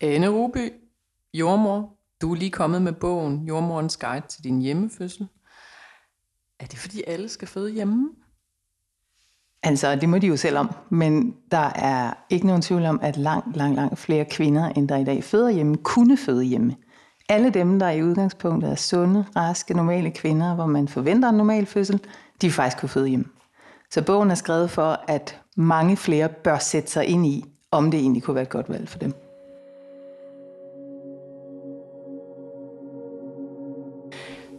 Anne Ruby, jordmor. Du er lige kommet med bogen Jordmorens Guide til din hjemmefødsel. Er det fordi alle skal føde hjemme? Altså, det må de jo selv om, men der er ikke nogen tvivl om, at langt, langt, langt flere kvinder, end der i dag føder hjemme, kunne føde hjemme. Alle dem, der i udgangspunktet er sunde, raske, normale kvinder, hvor man forventer en normal fødsel, de faktisk kunne føde hjemme. Så bogen er skrevet for, at mange flere bør sætte sig ind i, om det egentlig kunne være et godt valg for dem.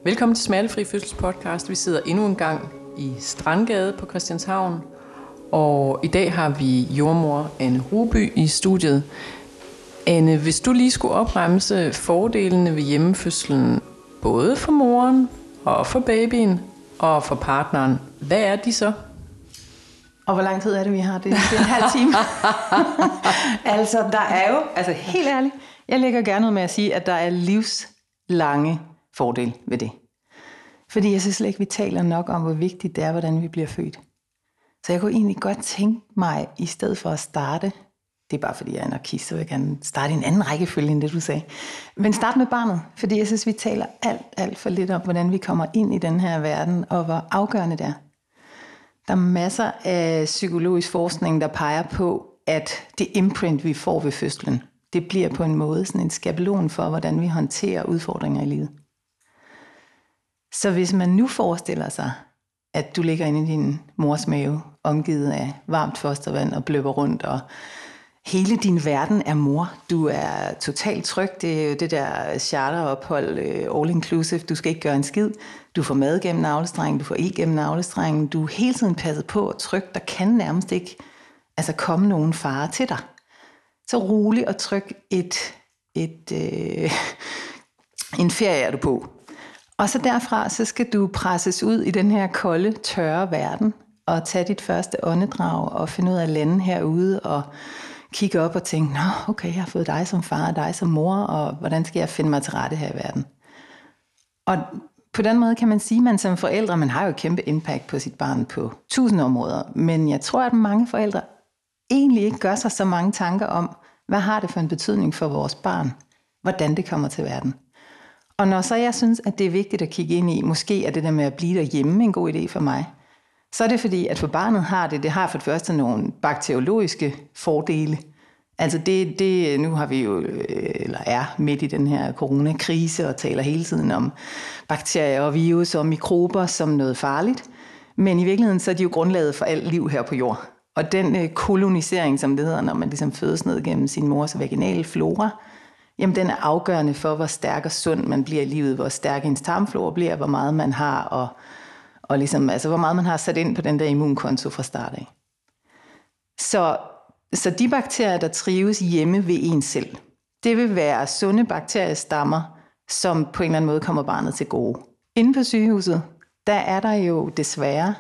Velkommen til Smertefri Fødsels podcast. Vi sidder endnu en gang i Strandgade på Christianshavn, og i dag har vi jordmor Anne Ruby i studiet. Anne, hvis du lige skulle opremse fordelene ved hjemmefødslen, både for moren og for babyen og for partneren, hvad er de så? Og hvor lang tid er det, vi har det? Det er en halv time. altså, der er jo, altså helt ærligt, jeg lægger gerne ud med at sige, at der er livslange fordel ved det. Fordi jeg synes slet ikke, vi taler nok om, hvor vigtigt det er, hvordan vi bliver født. Så jeg kunne egentlig godt tænke mig, i stedet for at starte, det er bare fordi jeg er anarkist, så vil jeg gerne starte i en anden rækkefølge end det, du sagde. Men start med barnet, fordi jeg synes, vi taler alt, alt for lidt om, hvordan vi kommer ind i den her verden, og hvor afgørende det er. Der er masser af psykologisk forskning, der peger på, at det imprint, vi får ved fødslen, det bliver på en måde sådan en skabelon for, hvordan vi håndterer udfordringer i livet. Så hvis man nu forestiller sig, at du ligger inde i din mors mave, omgivet af varmt fostervand og bløber rundt, og hele din verden er mor. Du er totalt tryg. Det er jo det der charterophold, øh, all inclusive. Du skal ikke gøre en skid. Du får mad gennem navlestrengen, du får ild gennem navlestrengen. Du er hele tiden passet på og tryg. Der kan nærmest ikke altså, komme nogen fare til dig. Så rolig og tryg et, et, øh, en ferie er du på. Og så derfra, så skal du presses ud i den her kolde, tørre verden, og tage dit første åndedrag, og finde ud af at lande herude, og kigge op og tænke, nå, okay, jeg har fået dig som far, og dig som mor, og hvordan skal jeg finde mig til rette her i verden? Og på den måde kan man sige, at man som forældre, man har jo et kæmpe impact på sit barn på tusind områder, men jeg tror, at mange forældre egentlig ikke gør sig så mange tanker om, hvad har det for en betydning for vores barn, hvordan det kommer til verden. Og når så jeg synes, at det er vigtigt at kigge ind i, måske er det der med at blive derhjemme en god idé for mig, så er det fordi, at for barnet har det, det har for det første nogle bakteriologiske fordele. Altså det, det, nu har vi jo, øh, eller er midt i den her coronakrise og taler hele tiden om bakterier og virus og mikrober som noget farligt. Men i virkeligheden så er de jo grundlaget for alt liv her på jord. Og den øh, kolonisering, som det hedder, når man ligesom fødes ned gennem sin mors vaginale flora, jamen den er afgørende for, hvor stærk og sund man bliver i livet, hvor stærk ens tarmflora bliver, hvor meget man har, og, og ligesom, altså, hvor meget man har sat ind på den der immunkonto fra start af. Så, så de bakterier, der trives hjemme ved en selv, det vil være sunde bakteriestammer, som på en eller anden måde kommer barnet til gode. Inde på sygehuset, der er der jo desværre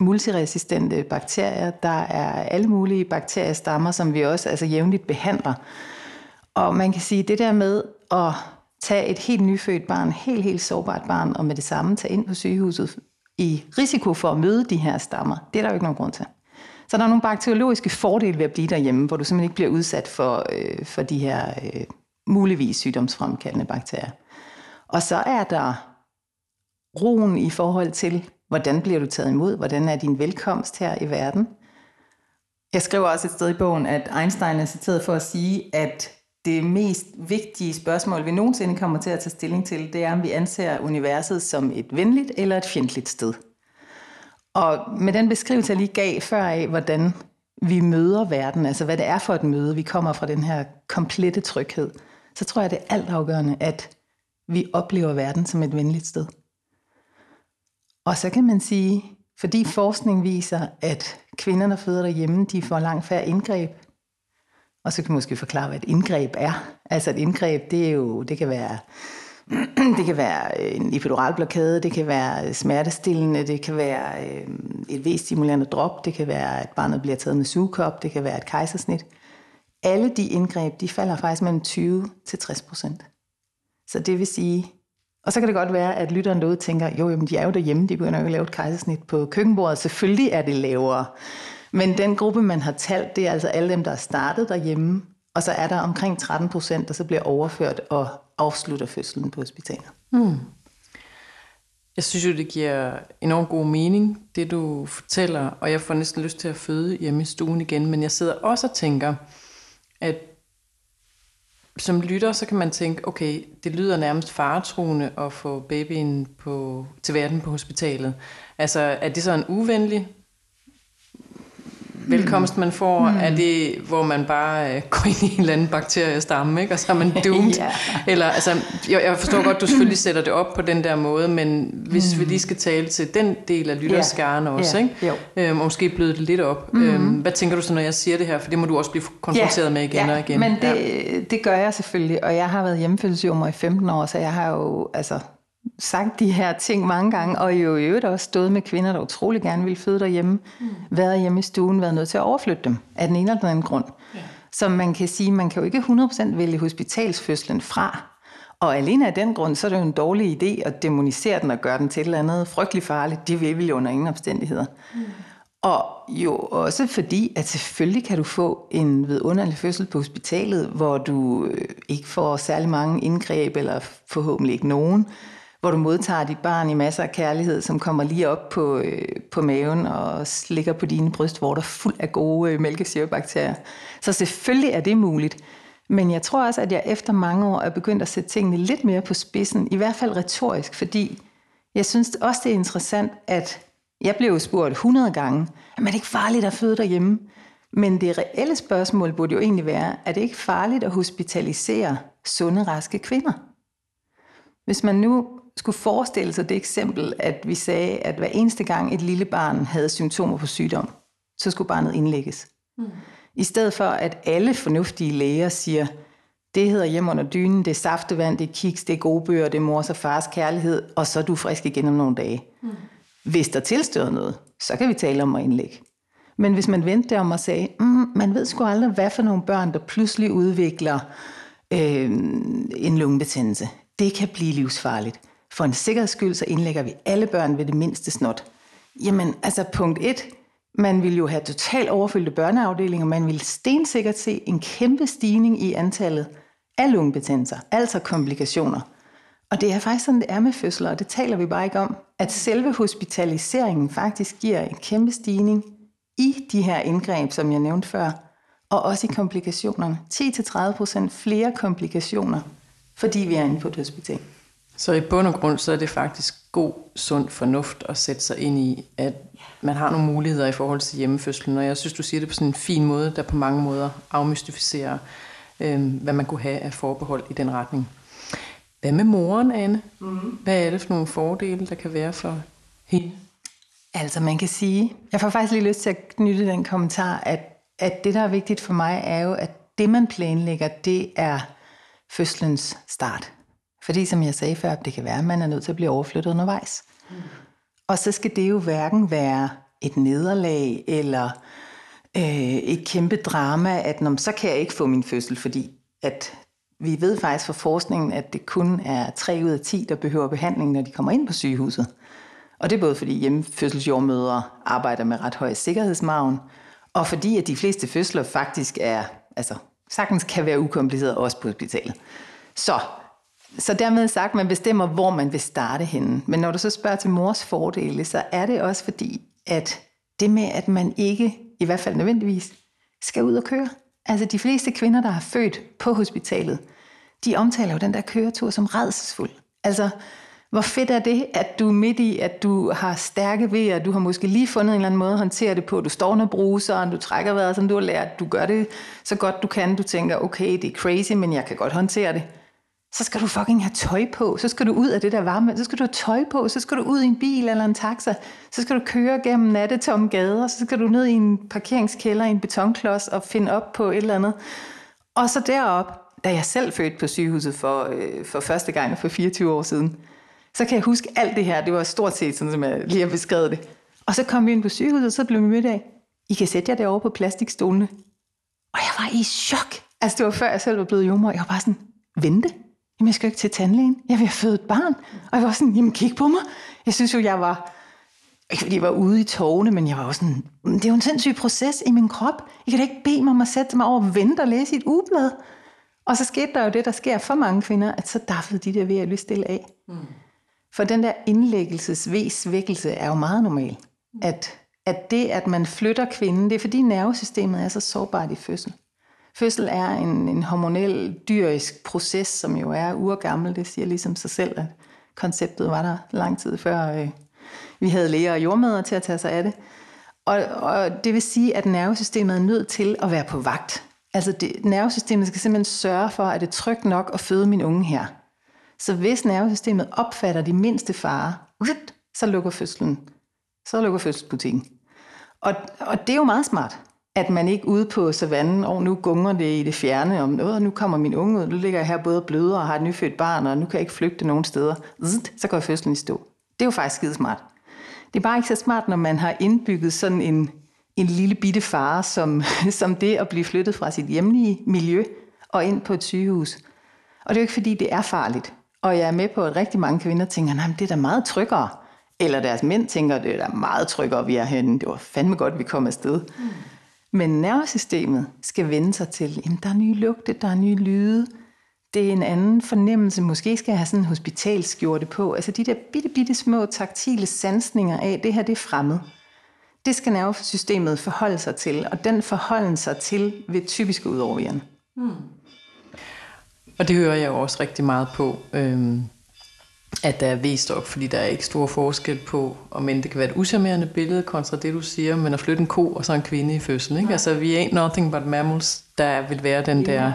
multiresistente bakterier. Der er alle mulige bakteriestammer, som vi også altså jævnligt behandler. Og man kan sige, det der med at tage et helt nyfødt barn, helt, helt sårbart barn, og med det samme tage ind på sygehuset i risiko for at møde de her stammer, det er der jo ikke nogen grund til. Så der er nogle bakteriologiske fordele ved at blive derhjemme, hvor du simpelthen ikke bliver udsat for, øh, for de her øh, muligvis sygdomsfremkaldende bakterier. Og så er der roen i forhold til, hvordan bliver du taget imod, hvordan er din velkomst her i verden. Jeg skriver også et sted i bogen, at Einstein er citeret for at sige, at det mest vigtige spørgsmål, vi nogensinde kommer til at tage stilling til, det er, om vi anser universet som et venligt eller et fjendtligt sted. Og med den beskrivelse, jeg lige gav før af, hvordan vi møder verden, altså hvad det er for et møde, vi kommer fra den her komplette tryghed, så tror jeg, det er altafgørende, at vi oplever verden som et venligt sted. Og så kan man sige, fordi forskning viser, at kvinder, der føder derhjemme, de får langt færre indgreb, og så kan man måske forklare, hvad et indgreb er. Altså et indgreb, det, er jo, det kan være det kan være øh, en epiduralblokade, det kan være øh, smertestillende, det kan være øh, et V-stimulerende drop, det kan være, at barnet bliver taget med sugekop, det kan være et kejsersnit. Alle de indgreb, de falder faktisk mellem 20 til 60 procent. Så det vil sige, og så kan det godt være, at lytteren derude tænker, jo, jamen, de er jo derhjemme, de begynder jo at lave et kejsersnit på køkkenbordet. Selvfølgelig er det lavere. Men den gruppe, man har talt, det er altså alle dem, der er startet derhjemme, Og så er der omkring 13 procent, der så bliver overført og afslutter fødslen på hospitalet. Mm. Jeg synes jo, det giver enormt god mening, det du fortæller, og jeg får næsten lyst til at føde hjemme i stuen igen, men jeg sidder også og tænker, at som lytter, så kan man tænke, okay, det lyder nærmest faretruende at få babyen på, til verden på hospitalet. Altså, er det så en uvenlig velkomst, man får? Mm. Er det, hvor man bare øh, går ind i en eller anden bakteriestamme, ikke? og så er man doomed? Ja. Eller, altså, jeg, jeg forstår godt, du selvfølgelig sætter det op på den der måde, men hvis mm. vi lige skal tale til den del af lytterskaren også, Ja, ikke? jo. Øhm, og måske bløde det lidt op. Mm. Øhm, hvad tænker du så, når jeg siger det her? For det må du også blive konfronteret med igen ja, og igen. men det, Ja. det gør jeg selvfølgelig, og jeg har været hjemmefødselsjommer i 15 år, så jeg har jo altså, sagt de her ting mange gange, og jo i øvrigt også stået med kvinder, der utrolig gerne ville føde derhjemme, mm. været hjemme i stuen, været nødt til at overflytte dem af den ene eller den anden grund. Ja. Så man kan sige, man kan jo ikke 100% vælge hospitalsfødslen fra, og alene af den grund, så er det jo en dårlig idé at demonisere den og gøre den til et eller andet frygteligt farligt. Det vil vi jo under ingen omstændigheder. Mm. Og jo også fordi, at selvfølgelig kan du få en vidunderlig fødsel på hospitalet, hvor du øh, ikke får særlig mange indgreb, eller forhåbentlig ikke nogen, hvor du modtager dit barn i masser af kærlighed, som kommer lige op på, øh, på maven og slikker på dine brystvorter fuld af gode øh, mælkesyrebakterier. Så selvfølgelig er det muligt. Men jeg tror også, at jeg efter mange år er begyndt at sætte tingene lidt mere på spidsen, i hvert fald retorisk, fordi jeg synes også, det er interessant, at jeg blev jo spurgt 100 gange, er det ikke farligt at føde derhjemme? Men det reelle spørgsmål burde jo egentlig være, er det ikke farligt at hospitalisere sunde, raske kvinder? Hvis man nu skulle forestille sig det eksempel, at vi sagde, at hver eneste gang et lille barn havde symptomer på sygdom, så skulle barnet indlægges. Mm. I stedet for, at alle fornuftige læger siger, det hedder hjem under dynen, det er saftevand, det er kiks, det er gode bøger, det er mors og fars kærlighed, og så er du frisk igen om nogle dage. Mm. Hvis der tilstøder noget, så kan vi tale om at indlægge. Men hvis man vendte om og sagde, mm, man ved sgu aldrig, hvad for nogle børn, der pludselig udvikler øh, en lungebetændelse. Det kan blive livsfarligt. For en sikkerheds skyld, så indlægger vi alle børn ved det mindste snot. Jamen, altså punkt 1. Man vil jo have totalt overfyldte børneafdelinger. Man vil stensikkert se en kæmpe stigning i antallet af lungebetændelser, altså komplikationer. Og det er faktisk sådan, det er med fødsler, og det taler vi bare ikke om, at selve hospitaliseringen faktisk giver en kæmpe stigning i de her indgreb, som jeg nævnte før, og også i komplikationerne. 10-30% flere komplikationer, fordi vi er inde på et hospital. Så i bund og grund, så er det faktisk god, sund fornuft at sætte sig ind i, at man har nogle muligheder i forhold til hjemmefødslen. Og jeg synes, du siger det på sådan en fin måde, der på mange måder afmystificerer, øh, hvad man kunne have af forbehold i den retning. Hvad med moren, Anne? Mm. Hvad er det for nogle fordele, der kan være for hende? Altså man kan sige, jeg får faktisk lige lyst til at knytte den kommentar, at, at det, der er vigtigt for mig, er jo, at det, man planlægger, det er fødslens start. Fordi som jeg sagde før, det kan være, at man er nødt til at blive overflyttet undervejs. Mm. Og så skal det jo hverken være et nederlag eller øh, et kæmpe drama, at når, så kan jeg ikke få min fødsel, fordi at vi ved faktisk fra forskningen, at det kun er 3 ud af 10, der behøver behandling, når de kommer ind på sygehuset. Og det er både fordi hjemmefødselsjordmødre arbejder med ret høj sikkerhedsmargen, og fordi at de fleste fødsler faktisk er, altså sagtens kan være ukompliceret også på hospitalet. Så, så dermed sagt, man bestemmer, hvor man vil starte henne. Men når du så spørger til mors fordele, så er det også fordi, at det med, at man ikke, i hvert fald nødvendigvis, skal ud og køre. Altså de fleste kvinder, der har født på hospitalet, de omtaler jo den der køretur som redselsfuld. Altså, hvor fedt er det, at du er midt i, at du har stærke vejer, du har måske lige fundet en eller anden måde at håndtere det på, du står under bruseren, du trækker vejret, som du har lært, du gør det så godt du kan, du tænker, okay, det er crazy, men jeg kan godt håndtere det. Så skal du fucking have tøj på, så skal du ud af det der varme, så skal du have tøj på, så skal du ud i en bil eller en taxa, så skal du køre gennem nattetomme gader, så skal du ned i en parkeringskælder i en betonklods og finde op på et eller andet. Og så derop, da jeg selv fødte på sygehuset for, øh, for første gang for 24 år siden, så kan jeg huske alt det her. Det var stort set sådan, som jeg lige har beskrevet det. Og så kom vi ind på sygehuset, og så blev vi mødt af, I kan sætte jer derovre på plastikstolene. Og jeg var i chok. Altså, det var før jeg selv var blevet jommer. Jeg var bare sådan, vente. Jamen, jeg skal jo ikke til tandlægen. Jeg vil have født et barn. Og jeg var sådan, jamen kig på mig. Jeg synes jo, jeg var ikke fordi jeg var ude i tårne, men jeg var også sådan, det er jo en sindssyg proces i min krop. Jeg kan da ikke bede mig om at sætte mig over og vente og læse i et ugeblad. Og så skete der jo det, der sker for mange kvinder, at så daffede de der ved at stille af. Mm. For den der indlæggelsesvækkelse er jo meget normal. At, at det, at man flytter kvinden, det er fordi nervesystemet er så sårbart i fødsel. Fødsel er en, en hormonel, dyrisk proces, som jo er urgammel. Det siger ligesom sig selv, at konceptet var der lang tid før øh, vi havde læger og jordmøder til at tage sig af det. Og, og det vil sige, at nervesystemet er nødt til at være på vagt. Altså det, nervesystemet skal simpelthen sørge for, at det er trygt nok at føde min unge her. Så hvis nervesystemet opfatter de mindste farer, så lukker fødslen. Så lukker fødselsbutikken. Og, og det er jo meget smart, at man ikke ude på savannen, og nu gunger det i det fjerne, om noget, nu kommer min unge ud, nu ligger jeg her både bløder og har et nyfødt barn, og nu kan jeg ikke flygte nogen steder. Så går fødslen i stå. Det er jo faktisk skide smart. Det er bare ikke så smart, når man har indbygget sådan en, en lille bitte fare, som, som det at blive flyttet fra sit hjemlige miljø og ind på et sygehus. Og det er jo ikke fordi, det er farligt. Og jeg er med på, at rigtig mange kvinder tænker, nej, det er da meget tryggere. Eller deres mænd tænker, det er da meget tryggere, vi er herinde. Det var fandme godt, vi kom afsted. Mm. Men nervesystemet skal vende sig til, at der er nye lugte, der er nye lyde, det er en anden fornemmelse. Måske skal jeg have sådan en hospitalskjorte på. Altså de der bitte, bitte små taktile sansninger af, det her det er fremmed. Det skal nervesystemet forholde sig til, og den forholden sig til vil typisk ud over. Hmm. Og det hører jeg jo også rigtig meget på. Øhm, at der er vist op, fordi der er ikke stor forskel på, om end det kan være et usammerende billede kontra det, du siger, men at flytte en ko og så en kvinde i fødsel. Ikke? Altså, vi ain't nothing but mammals, der vil være den der.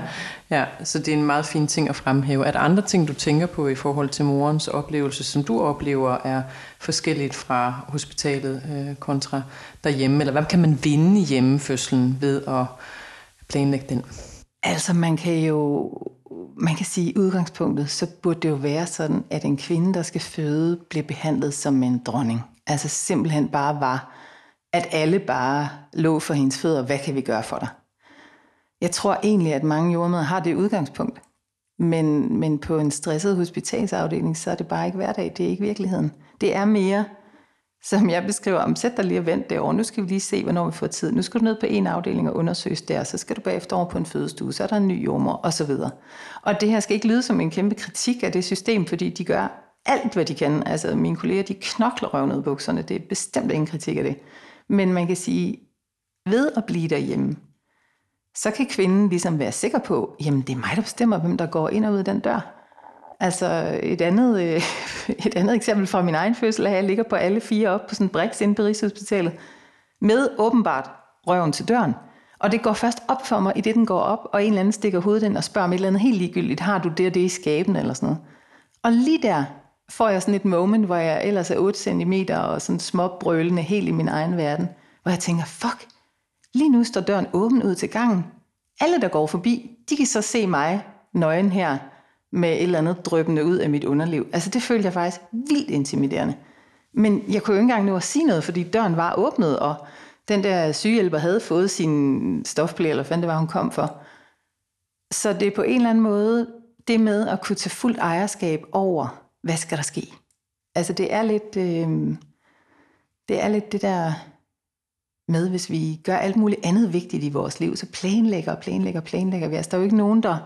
Ja, så det er en meget fin ting at fremhæve. Der andre ting, du tænker på i forhold til morens oplevelse, som du oplever er forskelligt fra hospitalet øh, kontra derhjemme? Eller hvad kan man vinde hjemmefødslen ved at planlægge den? Altså, man kan jo man kan sige, at udgangspunktet, så burde det jo være sådan, at en kvinde, der skal føde, bliver behandlet som en dronning. Altså simpelthen bare var, at alle bare lå for hendes fødder, hvad kan vi gøre for dig? Jeg tror egentlig, at mange jordmøder har det udgangspunkt. Men, men på en stresset hospitalsafdeling, så er det bare ikke hverdag, det er ikke virkeligheden. Det er mere, som jeg beskriver, om sæt dig lige og vent derovre. Nu skal vi lige se, hvornår vi får tid. Nu skal du ned på en afdeling og undersøges der, så skal du bagefter over på en fødestue, så er der en ny jordmor osv. Og det her skal ikke lyde som en kæmpe kritik af det system, fordi de gør alt, hvad de kan. Altså mine kolleger, de knokler røv ud bukserne. Det er bestemt ingen kritik af det. Men man kan sige, ved at blive derhjemme, så kan kvinden ligesom være sikker på, jamen det er mig, der bestemmer, hvem der går ind og ud af den dør. Altså et andet, øh, et andet eksempel fra min egen fødsel er, at jeg ligger på alle fire op på sådan en briks inde på Rigshospitalet, med åbenbart røven til døren. Og det går først op for mig, i det den går op, og en eller anden stikker hovedet ind og spørger mig et eller andet helt ligegyldigt, har du det og det i skaben eller sådan noget. Og lige der får jeg sådan et moment, hvor jeg ellers er 8 cm og sådan småbrølende helt i min egen verden, hvor jeg tænker, fuck, lige nu står døren åben ud til gangen. Alle, der går forbi, de kan så se mig nøgen her, med et eller andet drøbende ud af mit underliv. Altså det følte jeg faktisk vildt intimiderende. Men jeg kunne jo ikke engang nå at sige noget, fordi døren var åbnet, og den der sygehjælper havde fået sin stofblæ, eller hvad det var, hun kom for. Så det er på en eller anden måde det med at kunne tage fuldt ejerskab over, hvad skal der ske? Altså det er lidt, øh, det er lidt det der med, hvis vi gør alt muligt andet vigtigt i vores liv, så planlægger og planlægger og planlægger vi. Altså der er jo ikke nogen, der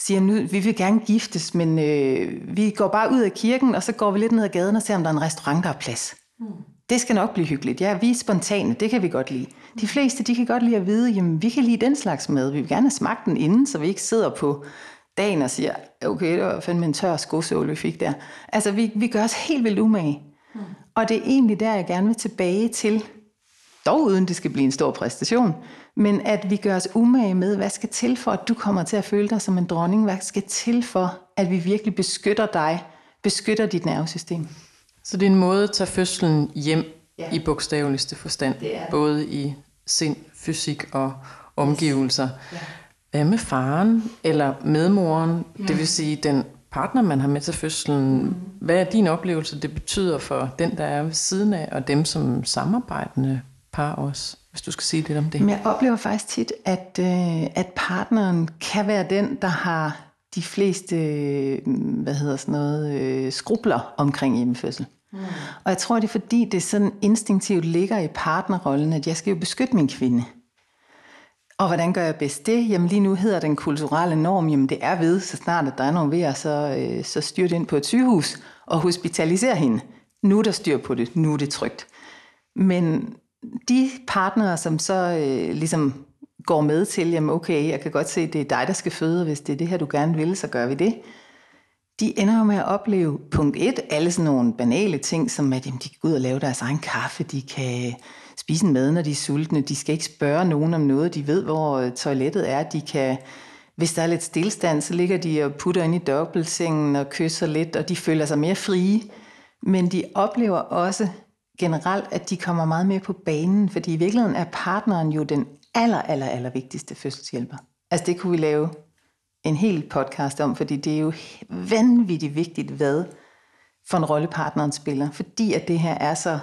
siger, nu, vi vil gerne giftes, men øh, vi går bare ud af kirken, og så går vi lidt ned ad gaden og ser, om der er en restaurant, der er plads. Mm. Det skal nok blive hyggeligt. Ja, vi er spontane, det kan vi godt lide. De fleste, de kan godt lide at vide, jamen vi kan lide den slags mad. Vi vil gerne smagt den inden, så vi ikke sidder på dagen og siger, okay, det var fandme en tør skosål, vi fik der. Altså, vi, vi gør os helt vildt umage. Mm. Og det er egentlig der, jeg gerne vil tilbage til, dog uden det skal blive en stor præstation, men at vi gør os umage med, hvad skal til for, at du kommer til at føle dig som en dronning? Hvad skal til for, at vi virkelig beskytter dig, beskytter dit nervesystem? Så det er en måde at tage fødslen hjem ja. i bogstaveligste forstand, det det. både i sind, fysik og omgivelser. Ja. Hvad med faren eller medmoren, mm. det vil sige den partner, man har med til fødslen? Mm. Hvad er din oplevelse, det betyder for den, der er ved siden af, og dem som samarbejdende par også? Hvis du skal sige lidt om det. Men jeg oplever faktisk tit, at, øh, at partneren kan være den, der har de fleste øh, hvad hedder sådan noget, øh, skrubler omkring hjemmefødsel. Mm. Og jeg tror, det er fordi, det sådan instinktivt ligger i partnerrollen, at jeg skal jo beskytte min kvinde. Og hvordan gør jeg bedst det? Jamen lige nu hedder den kulturelle norm, jamen det er ved, så snart at der er nogen ved så, øh, så styr det ind på et sygehus og hospitalisere hende. Nu er der styr på det, nu er det trygt. Men de partnere, som så øh, ligesom går med til, jamen okay, jeg kan godt se, at det er dig, der skal føde, og hvis det er det her, du gerne vil, så gør vi det. De ender jo med at opleve, punkt et, alle sådan nogle banale ting, som at jamen, de kan gå ud og lave deres egen kaffe, de kan spise en mad, når de er sultne, de skal ikke spørge nogen om noget, de ved, hvor øh, toilettet er, de kan, hvis der er lidt stillstand, så ligger de og putter ind i dobbeltsengen og kysser lidt, og de føler sig mere frie. Men de oplever også generelt, at de kommer meget mere på banen, fordi i virkeligheden er partneren jo den aller, aller, aller vigtigste fødselshjælper. Altså det kunne vi lave en hel podcast om, fordi det er jo vanvittigt vigtigt, hvad for en rolle partneren spiller, fordi at det her er så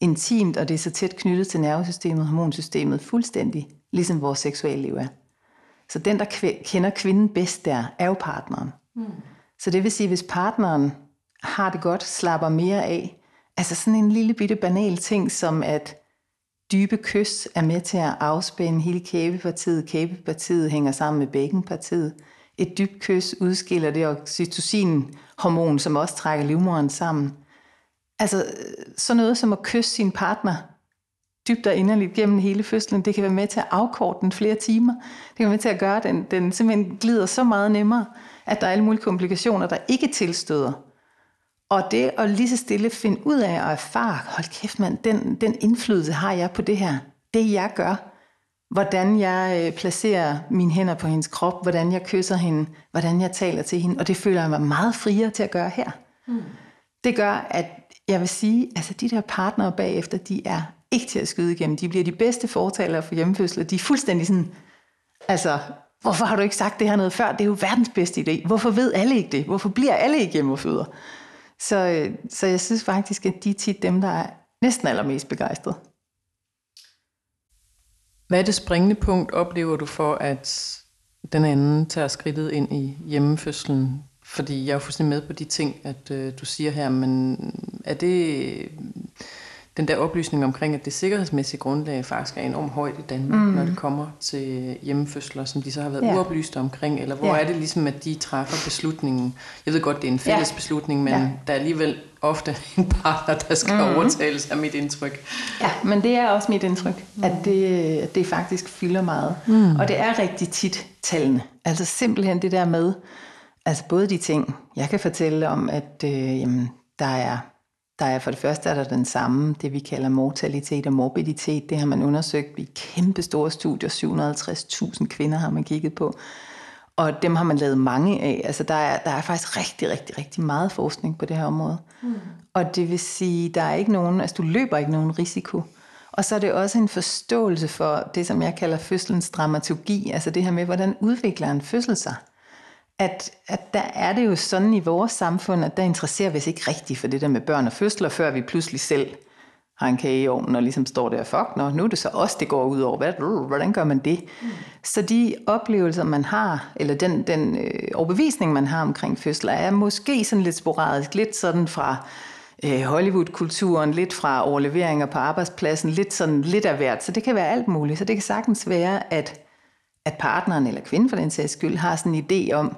intimt, og det er så tæt knyttet til nervesystemet hormonsystemet, fuldstændig ligesom vores seksuelle liv er. Så den, der kender kvinden bedst der, er jo partneren. Mm. Så det vil sige, hvis partneren har det godt, slapper mere af, altså sådan en lille bitte banal ting, som at dybe kys er med til at afspænde hele kæbepartiet. Kæbepartiet hænger sammen med bækkenpartiet. Et dybt kys udskiller det oxytocin-hormon, som også trækker livmoderen sammen. Altså sådan noget som at kysse sin partner dybt og inderligt gennem hele fødslen, det kan være med til at afkorte den flere timer. Det kan være med til at gøre, at den, den simpelthen glider så meget nemmere, at der er alle mulige komplikationer, der ikke tilstøder. Og det at lige så stille finde ud af og erfare, hold kæft mand, den, den indflydelse har jeg på det her. Det jeg gør, hvordan jeg øh, placerer mine hænder på hendes krop, hvordan jeg kysser hende, hvordan jeg taler til hende, og det føler jeg mig meget friere til at gøre her. Mm. Det gør, at jeg vil sige, altså de der partnere bagefter, de er ikke til at skyde igennem. De bliver de bedste fortalere for hjemmefødsler. De er fuldstændig sådan, altså, hvorfor har du ikke sagt det her noget før? Det er jo verdens bedste idé. Hvorfor ved alle ikke det? Hvorfor bliver alle ikke hjemme og føder? Så, øh, så jeg synes faktisk, at de er tit dem, der er næsten allermest begejstret. Hvad er det springende punkt, oplever du for, at den anden tager skridtet ind i hjemmefødslen? Fordi jeg er fuldstændig med på de ting, at øh, du siger her, men er det den der oplysning omkring, at det sikkerhedsmæssige grundlag faktisk er enormt højt i Danmark, mm. når det kommer til hjemmefødsler, som de så har været ja. uoplyste omkring, eller hvor ja. er det ligesom, at de træffer beslutningen? Jeg ved godt, det er en fælles ja. beslutning, men ja. der er alligevel ofte en partner, der skal mm. overtales af mit indtryk. Ja, men det er også mit indtryk, mm. at, det, at det faktisk fylder meget. Mm. Og det er rigtig tit tallene. Altså simpelthen det der med, altså både de ting, jeg kan fortælle om, at øh, jamen, der er der er for det første er der den samme, det vi kalder mortalitet og morbiditet. Det har man undersøgt i kæmpe store studier. 750.000 kvinder har man kigget på. Og dem har man lavet mange af. Altså der er, der er faktisk rigtig, rigtig, rigtig meget forskning på det her område. Mm. Og det vil sige, der er ikke nogen, altså du løber ikke nogen risiko. Og så er det også en forståelse for det, som jeg kalder fødselens dramaturgi. Altså det her med, hvordan udvikler en fødsel sig at, at der er det jo sådan i vores samfund, at der interesserer vi os ikke rigtigt for det der med børn og fødsler, før vi pludselig selv har en kage i ovnen og ligesom står der, fuck, nå, nu er det så os, det går ud over. Hvad, hvordan gør man det? Mm. Så de oplevelser, man har, eller den, den øh, overbevisning, man har omkring fødsler, er måske sådan lidt sporadisk, lidt sådan fra øh, Hollywood-kulturen, lidt fra overleveringer på arbejdspladsen, lidt sådan lidt af hvert. Så det kan være alt muligt. Så det kan sagtens være, at at partneren eller kvinden for den sags skyld har sådan en idé om,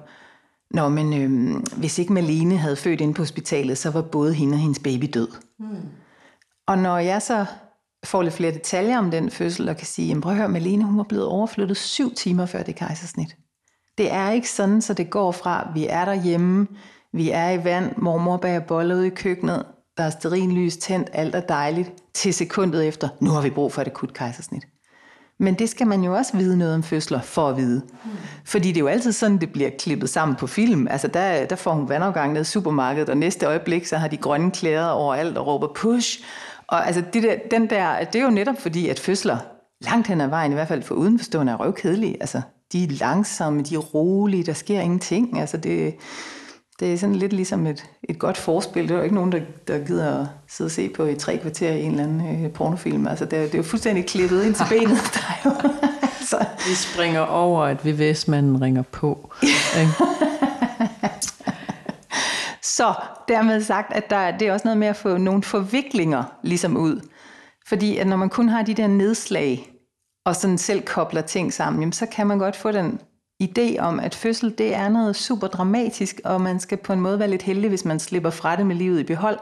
når men øh, hvis ikke Malene havde født ind på hospitalet, så var både hende og hendes baby død. Mm. Og når jeg så får lidt flere detaljer om den fødsel, og kan sige, jamen prøv at høre, Malene, hun var blevet overflyttet syv timer før det kejsersnit. Det er ikke sådan, så det går fra, vi er derhjemme, vi er i vand, mormor bager boller ude i køkkenet, der er sterinlys tændt, alt er dejligt, til sekundet efter, nu har vi brug for et akut kejsersnit. Men det skal man jo også vide noget om fødsler for at vide. Mm. Fordi det er jo altid sådan, det bliver klippet sammen på film. Altså der, der får hun vandafgang ned i supermarkedet, og næste øjeblik, så har de grønne klæder overalt og råber push. Og altså det der, den der, det er jo netop fordi, at fødsler langt hen ad vejen, i hvert fald for udenforstående, er røvkedelige. Altså de er langsomme, de er rolige, der sker ingenting. Altså det, det er sådan lidt ligesom et, et godt forspil. Det er jo ikke nogen, der, der gider at sidde og se på i tre kvarter i en eller anden øh, pornofilm. Altså, det, er, det er jo fuldstændig klippet ind til benet. Der er jo, altså. Vi springer over, at VVS-manden ringer på. så Så dermed sagt, at der, det er også noget med at få nogle forviklinger ligesom ud. Fordi at når man kun har de der nedslag, og sådan selv kobler ting sammen, jamen, så kan man godt få den idé om, at fødsel det er noget super dramatisk, og man skal på en måde være lidt heldig, hvis man slipper fra det med livet i behold,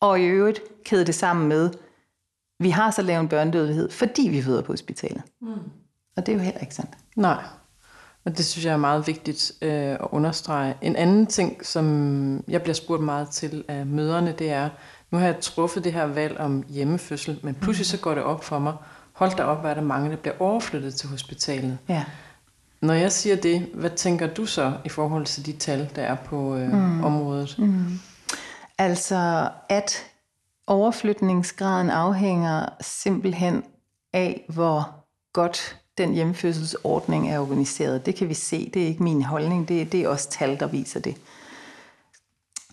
og i øvrigt kæde det sammen med, vi har så lavet en børnedødelighed, fordi vi føder på hospitalet. Mm. Og det er jo heller ikke sandt. Nej, og det synes jeg er meget vigtigt øh, at understrege. En anden ting, som jeg bliver spurgt meget til af møderne, det er, nu har jeg truffet det her valg om hjemmefødsel, men pludselig så går det op for mig, hold da op, hvad er der mange, der bliver overflyttet til hospitalet. Ja. Når jeg siger det, hvad tænker du så i forhold til de tal, der er på øh, mm. området? Mm. Altså, at overflytningsgraden afhænger simpelthen af, hvor godt den hjemmefødselsordning er organiseret. Det kan vi se. Det er ikke min holdning. Det, det er også tal, der viser det.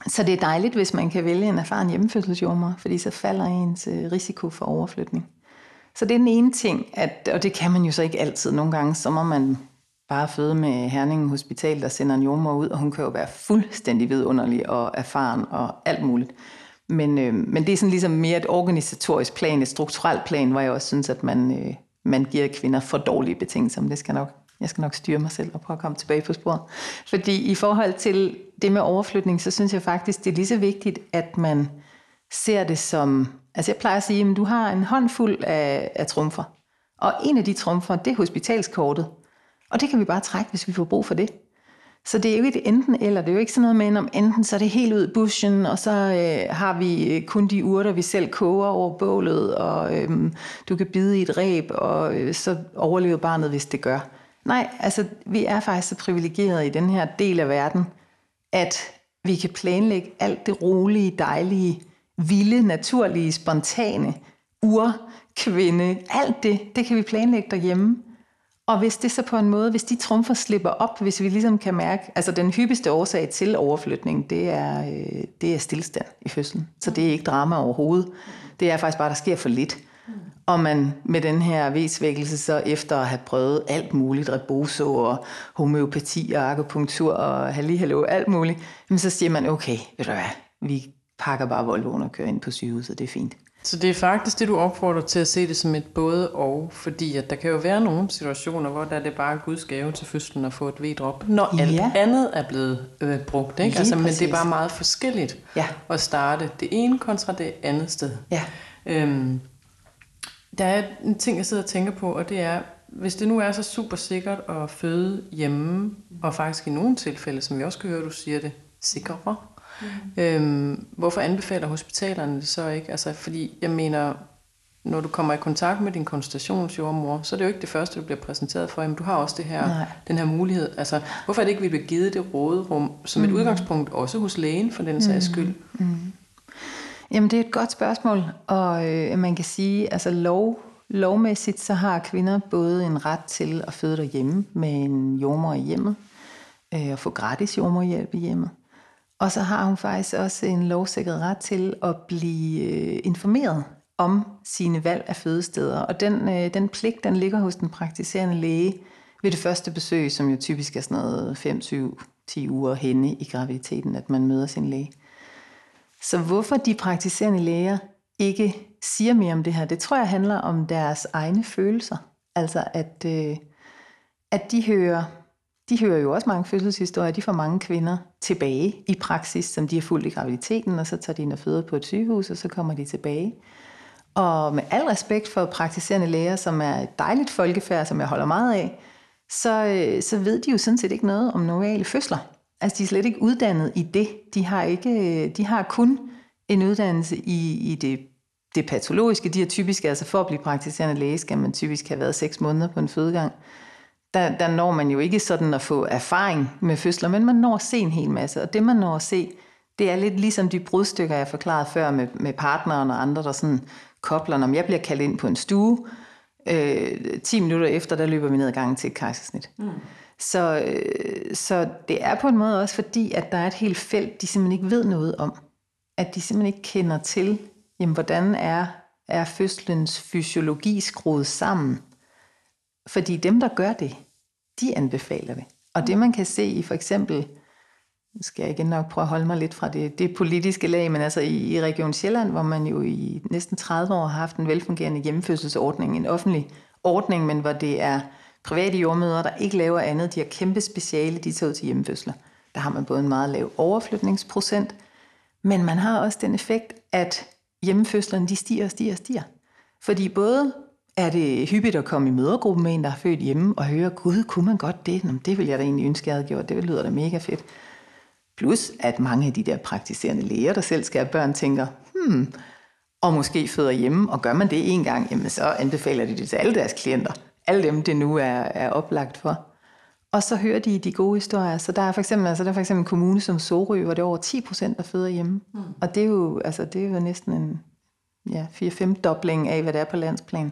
Så det er dejligt, hvis man kan vælge en erfaren hjemmefødselsjordmor, fordi så falder ens øh, risiko for overflytning. Så det er den ene ting, at, og det kan man jo så ikke altid. Nogle gange, så må man bare føde med Herningen Hospital, der sender en jordmor ud, og hun kan jo være fuldstændig vidunderlig og erfaren og alt muligt. Men, øh, men det er sådan ligesom mere et organisatorisk plan, et strukturelt plan, hvor jeg også synes, at man, øh, man giver kvinder for dårlige betingelser. Men det skal nok, jeg skal nok styre mig selv og prøve at komme tilbage på sporet. Fordi i forhold til det med overflytning, så synes jeg faktisk, det er lige så vigtigt, at man ser det som... Altså jeg plejer at sige, at du har en håndfuld af, af trumfer. Og en af de trumfer, det er hospitalskortet. Og det kan vi bare trække, hvis vi får brug for det. Så det er jo ikke et enten eller. Det er jo ikke sådan noget med, om enten så er det helt ud i buschen, og så øh, har vi øh, kun de urter, vi selv koger over bålet, og øh, du kan bide i et ræb, og øh, så overlever barnet, hvis det gør. Nej, altså vi er faktisk så privilegerede i den her del af verden, at vi kan planlægge alt det rolige, dejlige, vilde, naturlige, spontane, urkvinde, alt det, det kan vi planlægge derhjemme. Og hvis det så på en måde, hvis de trumfer slipper op, hvis vi ligesom kan mærke, altså den hyppigste årsag til overflytning, det er, øh, det er stillstand i fødslen. Så det er ikke drama overhovedet. Det er faktisk bare, der sker for lidt. Og man med den her V-svækkelse, så efter at have prøvet alt muligt, reboso og homeopati og akupunktur og halli hallo, alt muligt, så siger man, okay, ved du hvad, vi pakker bare Volvoen og kører ind på sygehuset, det er fint. Så det er faktisk det, du opfordrer til at se det som et både og, fordi at der kan jo være nogle situationer, hvor der er det bare Guds gave til fødslen at få et V-drop, når ja. alt andet er blevet øh, brugt. Ikke? Altså, men det er bare meget forskelligt ja. at starte det ene kontra det andet sted. Ja. Øhm, der er en ting, jeg sidder og tænker på, og det er, hvis det nu er så super sikkert at føde hjemme, og faktisk i nogle tilfælde, som vi også kan høre, du siger det, sikrere, Mm. Øhm, hvorfor anbefaler hospitalerne det så ikke? Altså, fordi jeg mener, når du kommer i kontakt med din konsultationsjordmor, så er det jo ikke det første, du bliver præsenteret for. Jamen, du har også det her, den her mulighed. Altså, hvorfor er det ikke, vi bliver givet det råderum som et mm. udgangspunkt, også hos lægen for den sags mm. skyld? Mm. Jamen, det er et godt spørgsmål, og øh, man kan sige, altså lov, lovmæssigt, så har kvinder både en ret til at føde derhjemme med en jordmor i hjemmet, øh, og få gratis jordmorhjælp i hjemmet. Og så har hun faktisk også en lovsikret ret til at blive øh, informeret om sine valg af fødesteder. Og den, øh, den pligt, den ligger hos den praktiserende læge ved det første besøg, som jo typisk er sådan noget 5, 7, 10 uger henne i graviditeten, at man møder sin læge. Så hvorfor de praktiserende læger ikke siger mere om det her, det tror jeg handler om deres egne følelser. Altså at, øh, at de hører de hører jo også mange fødselshistorier. De får mange kvinder tilbage i praksis, som de har fulgt i graviditeten, og så tager de ind og føder på et sygehus, og så kommer de tilbage. Og med al respekt for praktiserende læger, som er et dejligt folkefærd, som jeg holder meget af, så, øh, så ved de jo sådan set ikke noget om normale fødsler. Altså de er slet ikke uddannet i det. De har, ikke, øh, de har kun en uddannelse i, i det, det patologiske. De er typisk, altså for at blive praktiserende læge, skal man typisk have været seks måneder på en fødegang der, der når man jo ikke sådan at få erfaring med fødsler, men man når at se en hel masse. Og det man når at se, det er lidt ligesom de brudstykker, jeg forklarede før med, med partneren og andre, der sådan kobler, når jeg bliver kaldt ind på en stue, øh, 10 minutter efter, der løber vi ned ad gangen til et kejsersnit. Mm. Så, øh, så det er på en måde også fordi, at der er et helt felt, de simpelthen ikke ved noget om. At de simpelthen ikke kender til, jamen, hvordan er, er fødslens fysiologi skruet sammen. Fordi dem, der gør det, de anbefaler det. Og det man kan se i for eksempel skal jeg igen nok prøve at holde mig lidt fra det, det politiske lag, men altså i, i Region Sjælland, hvor man jo i næsten 30 år har haft en velfungerende hjemmefødselsordning, en offentlig ordning, men hvor det er private jordmøder, der ikke laver andet, de har kæmpe speciale, de tager ud til hjemmefødsler. Der har man både en meget lav overflytningsprocent, men man har også den effekt, at hjemmefødslerne de stiger og stiger og stiger. Fordi både er det hyppigt at komme i mødergruppen med en, der er født hjemme, og høre, gud, kunne man godt det? Nå, det vil jeg da egentlig ønske, jeg havde gjort. Det lyder da mega fedt. Plus, at mange af de der praktiserende læger, der selv skal have børn, tænker, hmm, og måske føder hjemme, og gør man det en gang, jamen så anbefaler de det til alle deres klienter. Alle dem, det nu er, er oplagt for. Og så hører de de gode historier. Så der er for eksempel, altså der er for eksempel en kommune som Sorø, hvor det er over 10 procent, der føder hjemme. Mm. Og det er, jo, altså, det er jo næsten en ja, 4-5 dobling af, hvad der er på landsplan.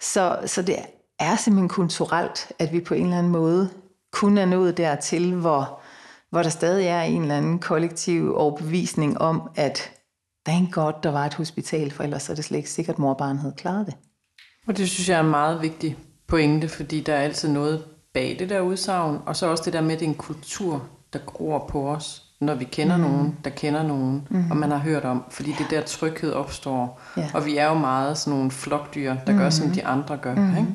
Så, så det er simpelthen kulturelt, at vi på en eller anden måde kun er nået dertil, hvor, hvor der stadig er en eller anden kollektiv overbevisning om, at thank God, der var et hospital, for ellers er det slet ikke sikkert, at mor og barn havde klaret det. Og det synes jeg er en meget vigtig pointe, fordi der er altid noget bag det der udsagn, og så også det der med, at det er en kultur, der gror på os, når vi kender mm. nogen, der kender nogen, mm. og man har hørt om, fordi det der tryghed opstår. Ja. Og vi er jo meget sådan nogle flokdyr, der mm. gør, som de andre gør. Mm. Ikke?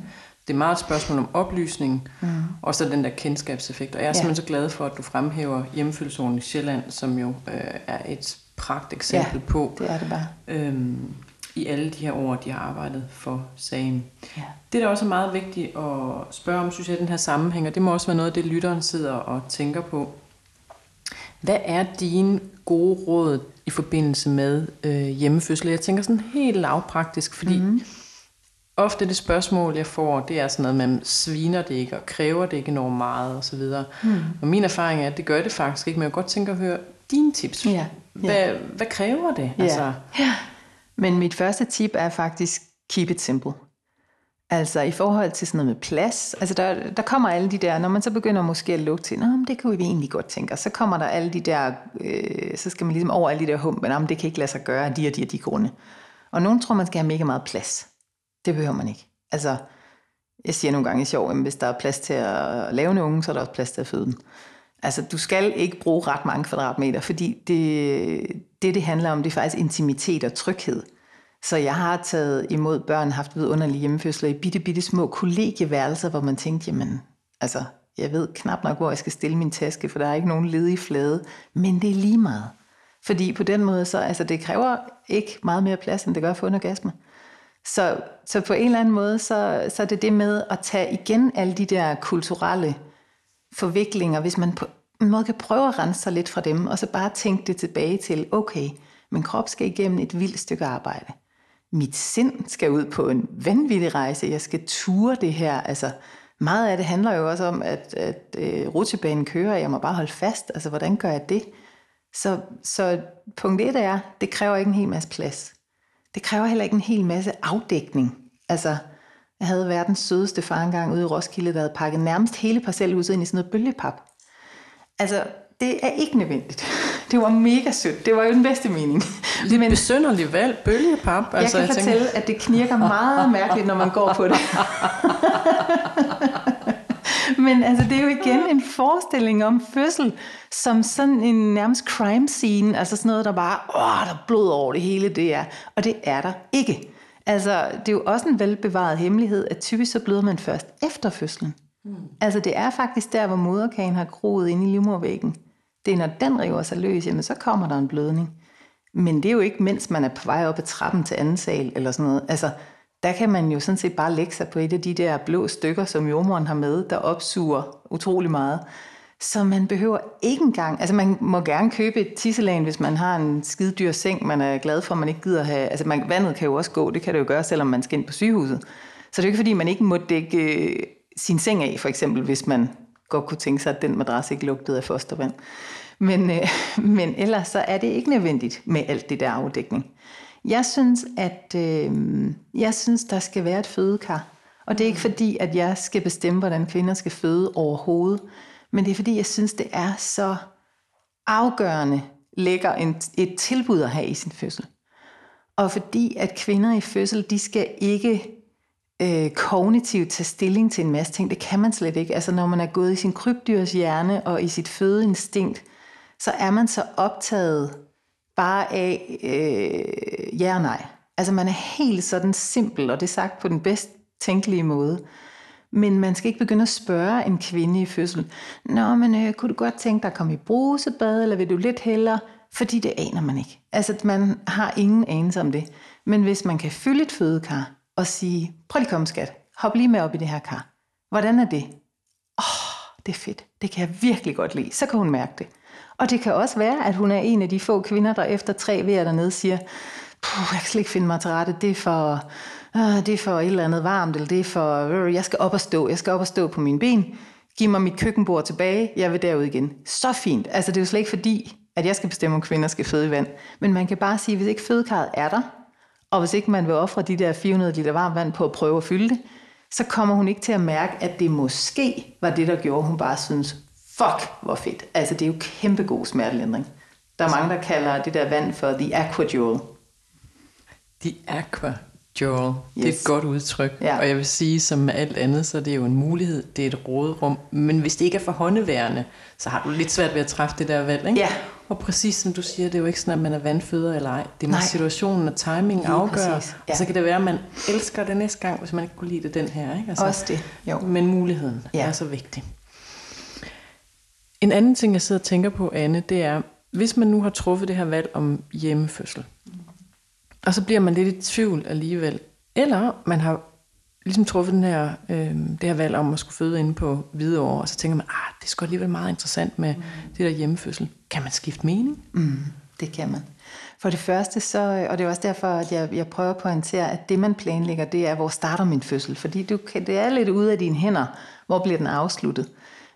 Det er meget et spørgsmål om oplysning, mm. og så den der kendskabseffekt. Og jeg er ja. simpelthen så glad for, at du fremhæver hjemmefødselsordenen i Sjælland, som jo øh, er et pragt eksempel ja, på, det er det bare. Øhm, i alle de her år, de har arbejdet for sagen. Ja. Det, der også er meget vigtigt at spørge om, synes jeg, den her sammenhæng, og det må også være noget af det, lytteren sidder og tænker på. Hvad er dine gode råd i forbindelse med øh, hjemmefødsel? Jeg tænker sådan helt lavpraktisk, fordi mm-hmm. ofte det spørgsmål, jeg får, det er sådan noget, man sviner det ikke, og kræver det ikke enormt meget, osv. Mm. Og min erfaring er, at det gør det faktisk ikke, men jeg kunne godt tænke at høre dine tips. Ja. Hvad, ja. hvad kræver det? Ja. Altså, ja. Men mit første tip er faktisk keep it simple. Altså i forhold til sådan noget med plads, altså der, der kommer alle de der, når man så begynder måske at lukke til, men det kunne vi egentlig godt tænke og så kommer der alle de der, øh, så skal man ligesom over alle de der hum, men det kan ikke lade sig gøre de og de og de grunde. Og nogen tror, man skal have mega meget plads. Det behøver man ikke. Altså, jeg siger nogle gange i sjov, at hvis der er plads til at lave en unge, så er der også plads til at føde den. Altså, du skal ikke bruge ret mange kvadratmeter, fordi det, det, det handler om, det er faktisk intimitet og tryghed. Så jeg har taget imod børn, haft vidunderlige hjemmefødsler i bitte, bitte små kollegieværelser, hvor man tænkte, jamen, altså, jeg ved knap nok, hvor jeg skal stille min taske, for der er ikke nogen ledige flade, men det er lige meget. Fordi på den måde, så altså, det kræver ikke meget mere plads, end det gør for en orgasme. Så, så på en eller anden måde, så, så er det det med at tage igen alle de der kulturelle forviklinger, hvis man på en måde kan prøve at rense sig lidt fra dem, og så bare tænke det tilbage til, okay, min krop skal igennem et vildt stykke arbejde. Mit sind skal ud på en vanvittig rejse. Jeg skal ture det her. Altså, meget af det handler jo også om, at, at øh, rutsjebanen kører, jeg må bare holde fast. Altså, hvordan gør jeg det? Så, så punkt et er, det kræver ikke en hel masse plads. Det kræver heller ikke en hel masse afdækning. Altså, jeg havde verdens sødeste far engang ude i Roskilde, der havde pakket nærmest hele parcelhuset ind i sådan noget bølgepap. Altså, det er ikke nødvendigt. Det var mega sødt. Det var jo den bedste mening. Lidt Men, besynderligt valg, bølgepap. Jeg altså, kan jeg fortælle, tænker... at det knirker meget mærkeligt, når man går på det. Men altså, det er jo igen en forestilling om fødsel, som sådan en nærmest crime scene, altså sådan noget, der bare, åh, der er blod over det hele, det er. Og det er der ikke. Altså, det er jo også en velbevaret hemmelighed, at typisk så bløder man først efter fødslen. Mm. Altså, det er faktisk der, hvor moderkagen har groet ind i livmorvæggen. Det er, når den river sig løs, jamen, så kommer der en blødning. Men det er jo ikke, mens man er på vej op ad trappen til anden sal, eller sådan noget. Altså, der kan man jo sådan set bare lægge sig på et af de der blå stykker, som jordmoren har med, der opsuger utrolig meget. Så man behøver ikke engang, altså man må gerne købe et tisselag, hvis man har en skide dyr seng, man er glad for, man ikke gider have, altså man, vandet kan jo også gå, det kan det jo gøre, selvom man skal ind på sygehuset. Så det er jo ikke fordi, man ikke må dække øh, sin seng af, for eksempel, hvis man godt kunne tænke sig, at den madras ikke lugtede af fostervand. Men, øh, men ellers så er det ikke nødvendigt med alt det der afdækning. Jeg synes, at øh, jeg synes, der skal være et fødekar. Og det er ikke fordi, at jeg skal bestemme, hvordan kvinder skal føde overhovedet. Men det er fordi, jeg synes, det er så afgørende lækker en, et tilbud at have i sin fødsel. Og fordi at kvinder i fødsel, de skal ikke øh, kognitivt tage stilling til en masse ting. Det kan man slet ikke. Altså når man er gået i sin krybdyrs hjerne og i sit fødeinstinkt, så er man så optaget bare af øh, ja og nej. Altså man er helt sådan simpel, og det er sagt på den bedst tænkelige måde. Men man skal ikke begynde at spørge en kvinde i fødsel, Nå, men øh, kunne du godt tænke dig at komme i brusebad, eller vil du lidt hellere? Fordi det aner man ikke. Altså, man har ingen anelse om det. Men hvis man kan fylde et fødekar og sige, prøv lige komme skat, hop lige med op i det her kar. Hvordan er det? Åh, oh, det er fedt. Det kan jeg virkelig godt lide. Så kan hun mærke det. Og det kan også være, at hun er en af de få kvinder, der efter tre vejer dernede siger, Puh, jeg kan slet ikke finde mig til rette, det er for, øh, det er for et eller andet varmt, eller det er for, øh, jeg skal op og stå, jeg skal op og stå på mine ben, giv mig mit køkkenbord tilbage, jeg vil derud igen. Så fint. Altså det er jo slet ikke fordi, at jeg skal bestemme, om kvinder skal føde i vand. Men man kan bare sige, hvis ikke fødekarret er der, og hvis ikke man vil ofre de der 400 liter varmt vand på at prøve at fylde det, så kommer hun ikke til at mærke, at det måske var det, der gjorde, hun bare synes, fuck, hvor fedt. Altså, det er jo kæmpe god smertelindring. Der er mange, der kalder det der vand for the aquadual. The aquadual. Yes. Det er et godt udtryk. Ja. Og jeg vil sige, som med alt andet, så er det jo en mulighed. Det er et råderum. Men hvis det ikke er for håndeværende, så har du lidt svært ved at træffe det der valg. Ikke? Ja. Og præcis som du siger, det er jo ikke sådan, at man er vandføder eller ej. Det må Nej. situationen og timingen afgøre. Ja. Og så kan det være, at man elsker det næste gang, hvis man ikke kunne lide det den her. Ikke? Altså, Også det, jo. Men muligheden ja. er så vigtig. En anden ting, jeg sidder og tænker på, Anne, det er, hvis man nu har truffet det her valg om hjemmefødsel, og så bliver man lidt i tvivl alligevel, eller man har ligesom truffet den her, øh, det her valg om at skulle føde inde på Hvidovre, og så tænker man, ah, det er sgu alligevel meget interessant med mm. det der hjemmefødsel. Kan man skifte mening? Mm, det kan man. For det første, så, og det er også derfor, at jeg, jeg prøver at pointere, at det man planlægger, det er, hvor starter min fødsel. Fordi du kan, det er lidt ude af dine hænder, hvor bliver den afsluttet.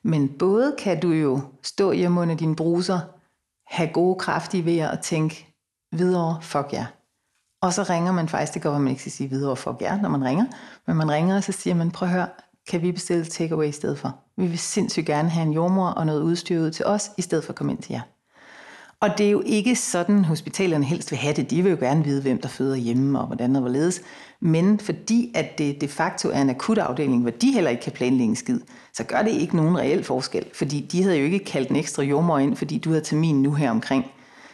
Men både kan du jo stå hjemme under dine bruser, have gode kraftige ved og tænke, videre, fuck ja. Yeah. Og så ringer man faktisk, det går, at man ikke skal sige videre, fuck ja, yeah, når man ringer, men man ringer, og så siger man, prøv at høre, kan vi bestille takeaway i stedet for? Vi vil sindssygt gerne have en jordmor og noget udstyr ud til os, i stedet for at komme ind til jer. Og det er jo ikke sådan, hospitalerne helst vil have det. De vil jo gerne vide, hvem der føder hjemme og hvordan og hvorledes. Men fordi at det de facto er en akutafdeling, hvor de heller ikke kan planlægge en skid, så gør det ikke nogen reel forskel. Fordi de havde jo ikke kaldt en ekstra jordmor ind, fordi du havde termin nu her omkring.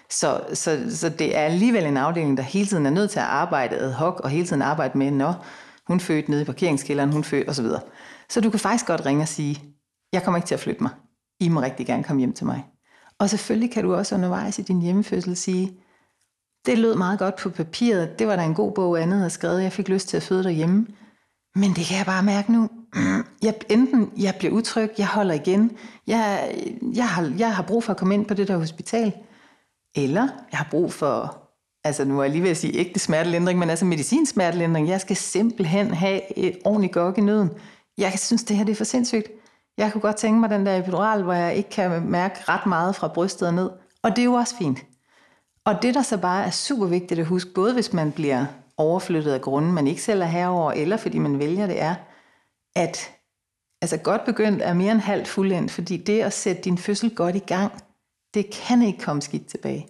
Så, så, så det er alligevel en afdeling, der hele tiden er nødt til at arbejde ad hoc, og hele tiden arbejde med, når hun fødte nede i parkeringskælderen, hun fødte osv. Så, så du kan faktisk godt ringe og sige, jeg kommer ikke til at flytte mig. I må rigtig gerne komme hjem til mig. Og selvfølgelig kan du også undervejs i din hjemmefødsel sige, det lød meget godt på papiret, det var da en god bog, andet har skrevet, jeg fik lyst til at føde derhjemme. Men det kan jeg bare mærke nu. Jeg, enten jeg bliver utryg, jeg holder igen, jeg, jeg, har, jeg har brug for at komme ind på det der hospital, eller jeg har brug for, altså nu er jeg lige ved at sige ægte smertelindring, men altså medicinsmertelindring. Jeg skal simpelthen have et ordentligt gok i nøden. Jeg synes, det her det er for sindssygt. Jeg kunne godt tænke mig den der epidural, hvor jeg ikke kan mærke ret meget fra brystet og ned. Og det er jo også fint. Og det, der så bare er super vigtigt at huske, både hvis man bliver overflyttet af grunden, man ikke selv er herover, eller fordi man vælger det, er, at altså godt begyndt er mere end halvt fuldendt, fordi det at sætte din fødsel godt i gang, det kan ikke komme skidt tilbage.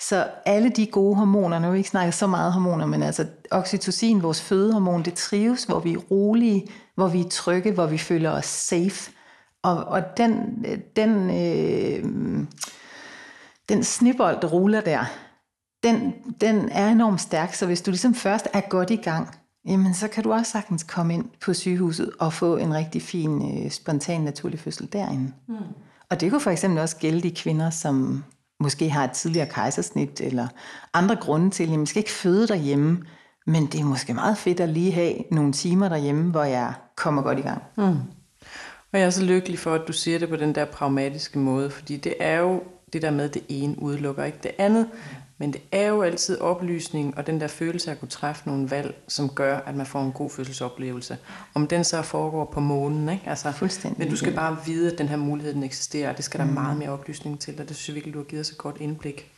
Så alle de gode hormoner, nu har vi ikke snakket så meget hormoner, men altså oxytocin, vores fødehormon, det trives, hvor vi er rolige, hvor vi er trygge, hvor vi føler os safe. Og, og den, den, øh, den snibbold, der ruller der, den, den er enormt stærk, så hvis du ligesom først er godt i gang, jamen så kan du også sagtens komme ind på sygehuset og få en rigtig fin, øh, spontan naturlig fødsel derinde. Mm. Og det kunne for eksempel også gælde de kvinder, som måske har et tidligere kejsersnit, eller andre grunde til, at man skal ikke føde derhjemme, men det er måske meget fedt at lige have nogle timer derhjemme, hvor jeg kommer godt i gang. Mm. Og jeg er så lykkelig for, at du siger det på den der pragmatiske måde, fordi det er jo det der med, at det ene udelukker ikke det andet, men det er jo altid oplysning og den der følelse af at kunne træffe nogle valg, som gør, at man får en god fødselsoplevelse. Om den så foregår på månen, ikke? Altså, Fuldstændig. Men du skal bare vide, at den her mulighed den eksisterer, og det skal der mm. meget mere oplysning til, og det synes jeg virkelig, du har givet os et godt indblik.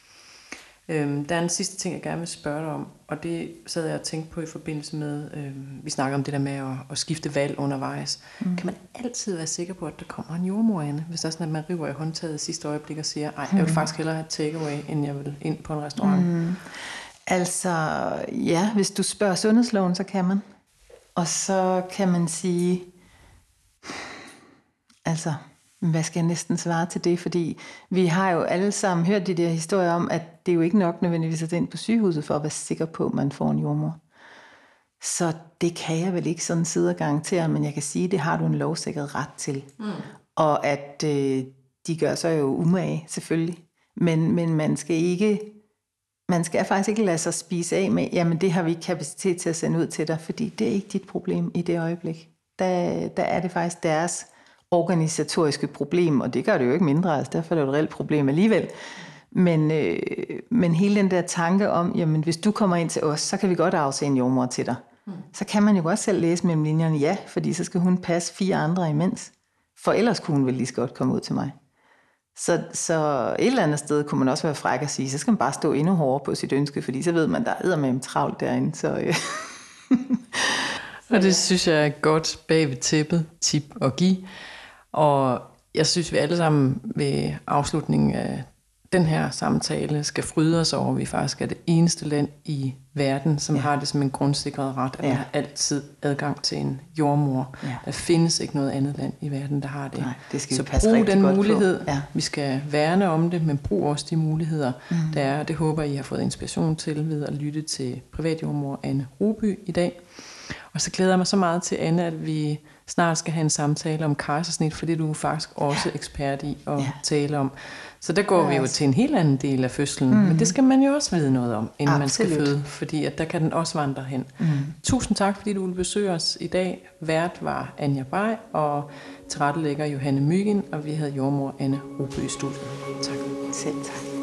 Øhm, der er en sidste ting, jeg gerne vil spørge dig om, og det sad jeg og tænkte på i forbindelse med, øhm, vi snakker om det der med at, at skifte valg undervejs. Mm. Kan man altid være sikker på, at der kommer en jordmor ind, hvis der er sådan, at man river i håndtaget sidste øjeblik og siger, ej, jeg vil mm. faktisk hellere have takeaway, end jeg vil ind på en restaurant? Mm. Altså, ja, hvis du spørger sundhedsloven, så kan man. Og så kan man sige, altså, Hvad skal jeg næsten svare til det? Fordi vi har jo alle sammen hørt de der historier om, at det er jo ikke nok nødvendigvis at ind på sygehuset for at være sikker på, at man får en jordmor. Så det kan jeg vel ikke sådan sidde og garantere, men jeg kan sige, at det har du en lovsikret ret til. Mm. Og at øh, de gør sig jo umage, selvfølgelig. Men, men man skal ikke man skal faktisk ikke lade sig spise af med, jamen det har vi ikke kapacitet til at sende ud til dig, fordi det er ikke dit problem i det øjeblik. Der, der er det faktisk deres organisatoriske problem, og det gør det jo ikke mindre, altså derfor er det jo et reelt problem alligevel. Men, øh, men hele den der tanke om, jamen hvis du kommer ind til os, så kan vi godt afse en jordmor til dig. Mm. Så kan man jo godt selv læse mellem linjerne, ja, fordi så skal hun passe fire andre imens. For ellers kunne hun vel lige så godt komme ud til mig. Så, så et eller andet sted kunne man også være fræk og sige, så skal man bare stå endnu hårdere på sit ønske, fordi så ved man, der er med travlt derinde. Så, øh. og det synes jeg er godt bag ved tæppet, tip at give. Og jeg synes, vi alle sammen ved afslutningen af den her samtale skal fryde os over, at vi faktisk er det eneste land i verden, som ja. har det som en grundsikret ret, at ja. man har altid adgang til en jordmor. Ja. Der findes ikke noget andet land i verden, der har det. Nej, det skal Så vi passe brug den godt mulighed. Ja. Vi skal værne om det, men brug også de muligheder, mm. der er. Det håber I har fået inspiration til ved at lytte til privatjordmor Anne Ruby i dag. Og så glæder jeg mig så meget til, Anne, at vi snart skal have en samtale om kejsersnit, for det er du faktisk også ekspert i at ja. tale om. Så der går ja, vi jo til en helt anden del af fødslen, mm. men det skal man jo også vide noget om, inden Absolut. man skal føde, fordi at der kan den også vandre hen. Mm. Tusind tak, fordi du ville besøge os i dag. Vært var Anja Bay, og tilrettelægger Johanne Myggen, og vi havde jordmor Anne Rube i studiet. Tak. Selv tak.